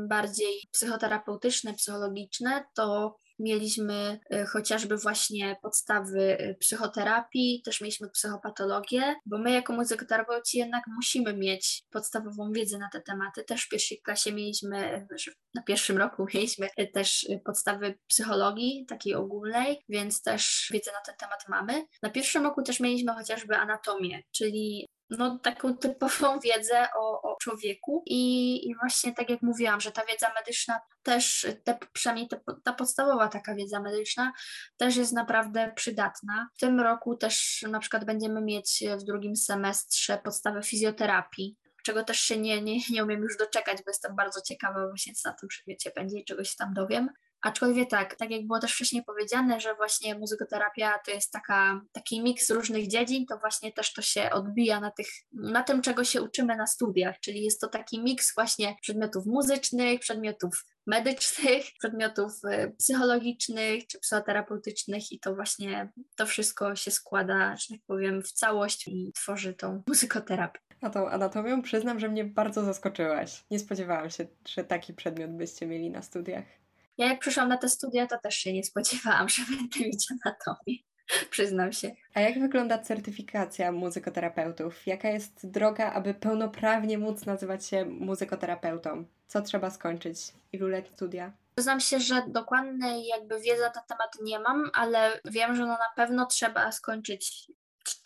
bardziej psychoterapeutyczne, psychologiczne, to Mieliśmy y, chociażby właśnie podstawy y, psychoterapii, też mieliśmy psychopatologię, bo my jako muzykoterapeuci jednak musimy mieć podstawową wiedzę na te tematy. Też w pierwszej klasie mieliśmy, na pierwszym roku mieliśmy też podstawy psychologii, takiej ogólnej, więc też wiedzę na ten temat mamy. Na pierwszym roku też mieliśmy chociażby anatomię, czyli no, taką typową wiedzę o, o człowieku I, i właśnie tak jak mówiłam, że ta wiedza medyczna też, te, przynajmniej te, ta podstawowa taka wiedza medyczna też jest naprawdę przydatna. W tym roku też na przykład będziemy mieć w drugim semestrze podstawę fizjoterapii, czego też się nie, nie, nie umiem już doczekać, bo jestem bardzo ciekawa właśnie co na tym przedmiocie będzie i czegoś tam dowiem. Aczkolwiek tak, tak jak było też wcześniej powiedziane, że właśnie muzykoterapia to jest taka, taki miks różnych dziedzin, to właśnie też to się odbija na, tych, na tym, czego się uczymy na studiach, czyli jest to taki miks właśnie przedmiotów muzycznych, przedmiotów medycznych, przedmiotów y, psychologicznych czy psychoterapeutycznych i to właśnie to wszystko się składa, że tak powiem, w całość i tworzy tą muzykoterapię. A tą anatomią przyznam, że mnie bardzo zaskoczyłaś. Nie spodziewałam się, że taki przedmiot byście mieli na studiach. Ja jak przyszłam na te studia, to też się nie spodziewałam, że będę mieć anatomię. Przyznam się. A jak wygląda certyfikacja muzykoterapeutów? Jaka jest droga, aby pełnoprawnie móc nazywać się muzykoterapeutą? Co trzeba skończyć? Ilu lat studia? Przyznam się, że dokładnej jakby wiedzy na ten temat nie mam, ale wiem, że no na pewno trzeba skończyć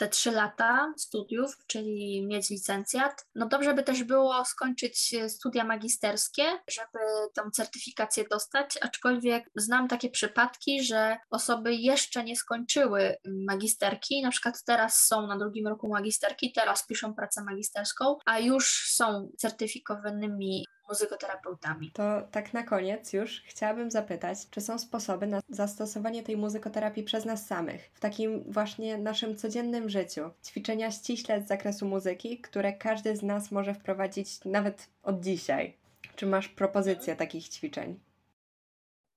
te trzy lata studiów, czyli mieć licencjat. No dobrze by też było skończyć studia magisterskie, żeby tą certyfikację dostać, aczkolwiek znam takie przypadki, że osoby jeszcze nie skończyły magisterki, na przykład teraz są na drugim roku magisterki, teraz piszą pracę magisterską, a już są certyfikowanymi muzykoterapeutami. To tak na koniec już chciałabym zapytać, czy są sposoby na zastosowanie tej muzykoterapii przez nas samych, w takim właśnie naszym codziennym życiu? Ćwiczenia ściśle z zakresu muzyki, które każdy z nas może wprowadzić nawet od dzisiaj. Czy masz propozycję takich ćwiczeń?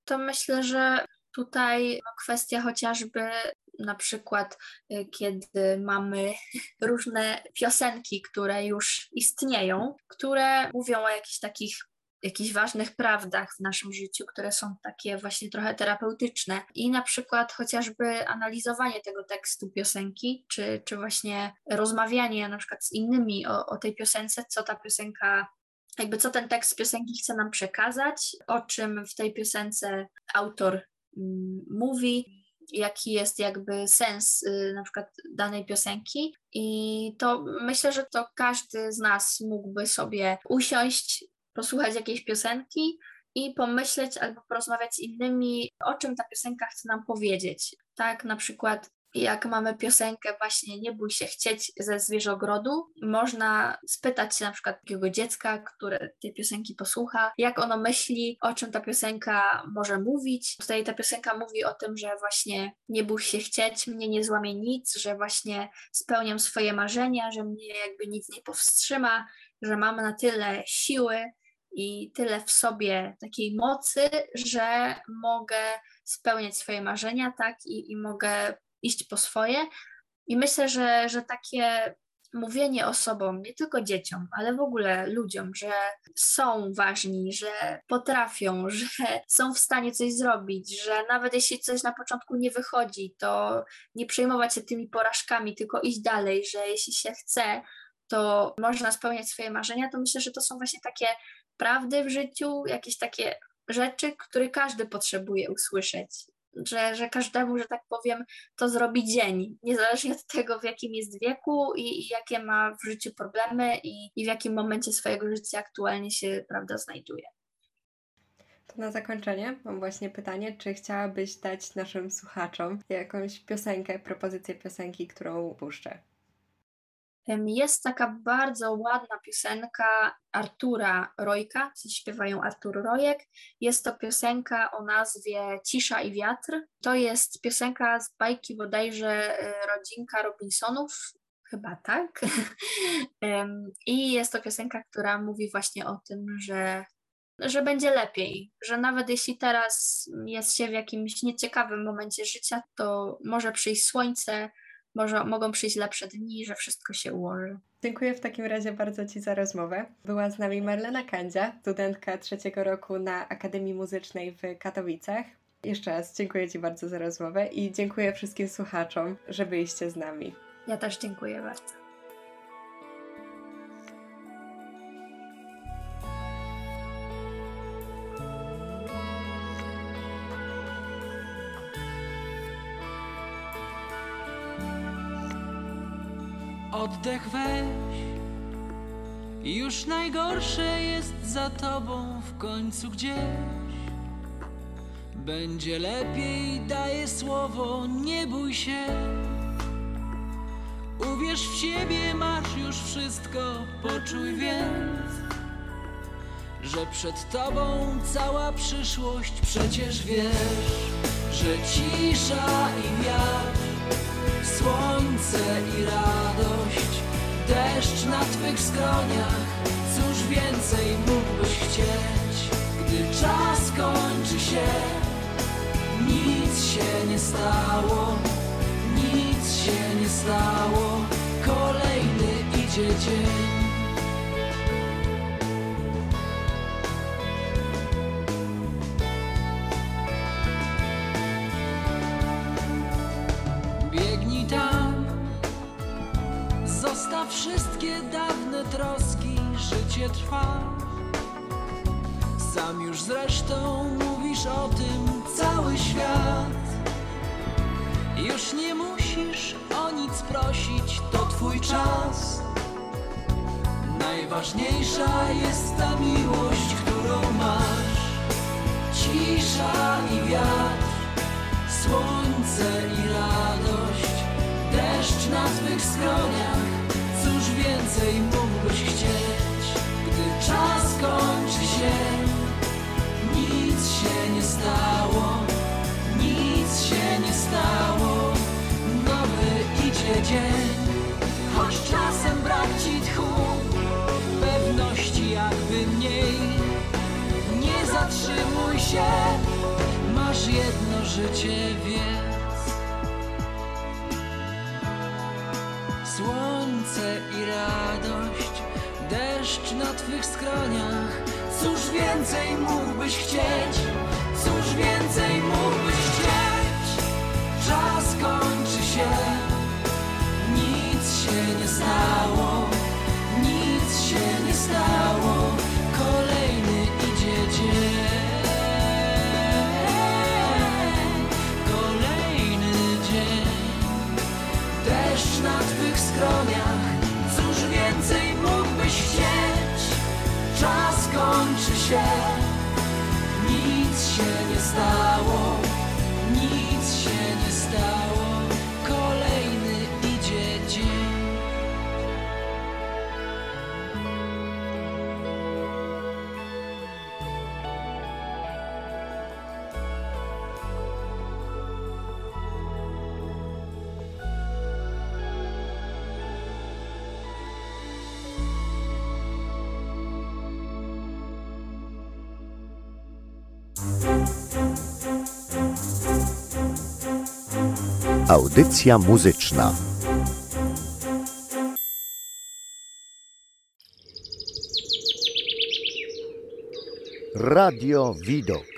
To myślę, że tutaj kwestia chociażby na przykład y, kiedy mamy różne piosenki, które już istnieją, które mówią o jakichś takich jakichś ważnych prawdach w naszym życiu, które są takie właśnie trochę terapeutyczne. I na przykład chociażby analizowanie tego tekstu piosenki, czy, czy właśnie rozmawianie na przykład z innymi o, o tej piosence, co ta piosenka jakby co ten tekst piosenki chce nam przekazać, o czym w tej piosence autor mm, mówi, jaki jest jakby sens y, na przykład danej piosenki. I to myślę, że to każdy z nas mógłby sobie usiąść, posłuchać jakiejś piosenki i pomyśleć albo porozmawiać z innymi, o czym ta piosenka chce nam powiedzieć. Tak, na przykład jak mamy piosenkę właśnie Nie bój się chcieć ze zwierzogrodu, można spytać się na przykład takiego dziecka, które tej piosenki posłucha, jak ono myśli, o czym ta piosenka może mówić. Tutaj ta piosenka mówi o tym, że właśnie nie bój się chcieć, mnie nie złamie nic, że właśnie spełniam swoje marzenia, że mnie jakby nic nie powstrzyma, że mam na tyle siły i tyle w sobie takiej mocy, że mogę spełniać swoje marzenia, tak, i, i mogę iść po swoje. I myślę, że, że takie mówienie osobom, nie tylko dzieciom, ale w ogóle ludziom, że są ważni, że potrafią, że są w stanie coś zrobić, że nawet jeśli coś na początku nie wychodzi, to nie przejmować się tymi porażkami, tylko iść dalej, że jeśli się chce, to można spełniać swoje marzenia, to myślę, że to są właśnie takie prawdy w życiu, jakieś takie rzeczy, które każdy potrzebuje usłyszeć że, że każdemu, że tak powiem, to zrobi dzień, niezależnie od tego, w jakim jest wieku i, i jakie ma w życiu problemy i, i w jakim momencie swojego życia aktualnie się prawda, znajduje. To na zakończenie mam właśnie pytanie, czy chciałabyś dać naszym słuchaczom jakąś piosenkę, propozycję piosenki, którą puszczę? Jest taka bardzo ładna piosenka Artura Rojka, w sensie śpiewa ją Artur Rojek. Jest to piosenka o nazwie Cisza i wiatr. To jest piosenka z bajki bodajże e, Rodzinka Robinsonów, chyba tak. I jest to piosenka, która mówi właśnie o tym, że, że będzie lepiej, że nawet jeśli teraz jest się w jakimś nieciekawym momencie życia, to może przyjść słońce, może, mogą przyjść lepsze dni, że wszystko się ułoży. Dziękuję w takim razie bardzo Ci za rozmowę. Była z nami Marlena Kandzia, studentka trzeciego roku na Akademii Muzycznej w Katowicach. Jeszcze raz dziękuję Ci bardzo za rozmowę i dziękuję wszystkim słuchaczom, że byliście z nami. Ja też dziękuję bardzo. Oddech weź, już najgorsze jest za tobą w końcu gdzieś. Będzie lepiej, daję słowo, nie bój się. Uwierz w siebie, masz już wszystko, poczuj więc, że przed tobą cała przyszłość. Przecież wiesz, że cisza i wiatr Słońce i radość, deszcz na twych skroniach. Cóż więcej mógłbyś chcieć, gdy czas kończy się? Nic się nie stało, nic się nie stało. Kolejny idzie dzień. Życie trwa. Sam już zresztą mówisz o tym cały świat. Już nie musisz o nic prosić, to twój czas. Najważniejsza jest ta miłość, którą masz. Cisza i wiatr słońce i radość, deszcz na twych skroniach. Cóż więcej mógłbyś stało, nic się nie stało. Nowy idzie dzień, choć czasem brak ci tchu, pewności jakby mniej. Nie zatrzymuj się, masz jedno życie, wiedz. Słońce i radość, deszcz na twych skroniach. Cóż więcej mógłbyś chcieć? Cóż więcej mógłbyś chcieć? Czas kończy się, nic się nie stało, nic się nie stało. Kolejny idzie dzień. Kolejny dzień Deszcz na twych skroniach Cóż więcej Czas kończy się. Nic się nie stało Audycja muzyczna. Radio Widok.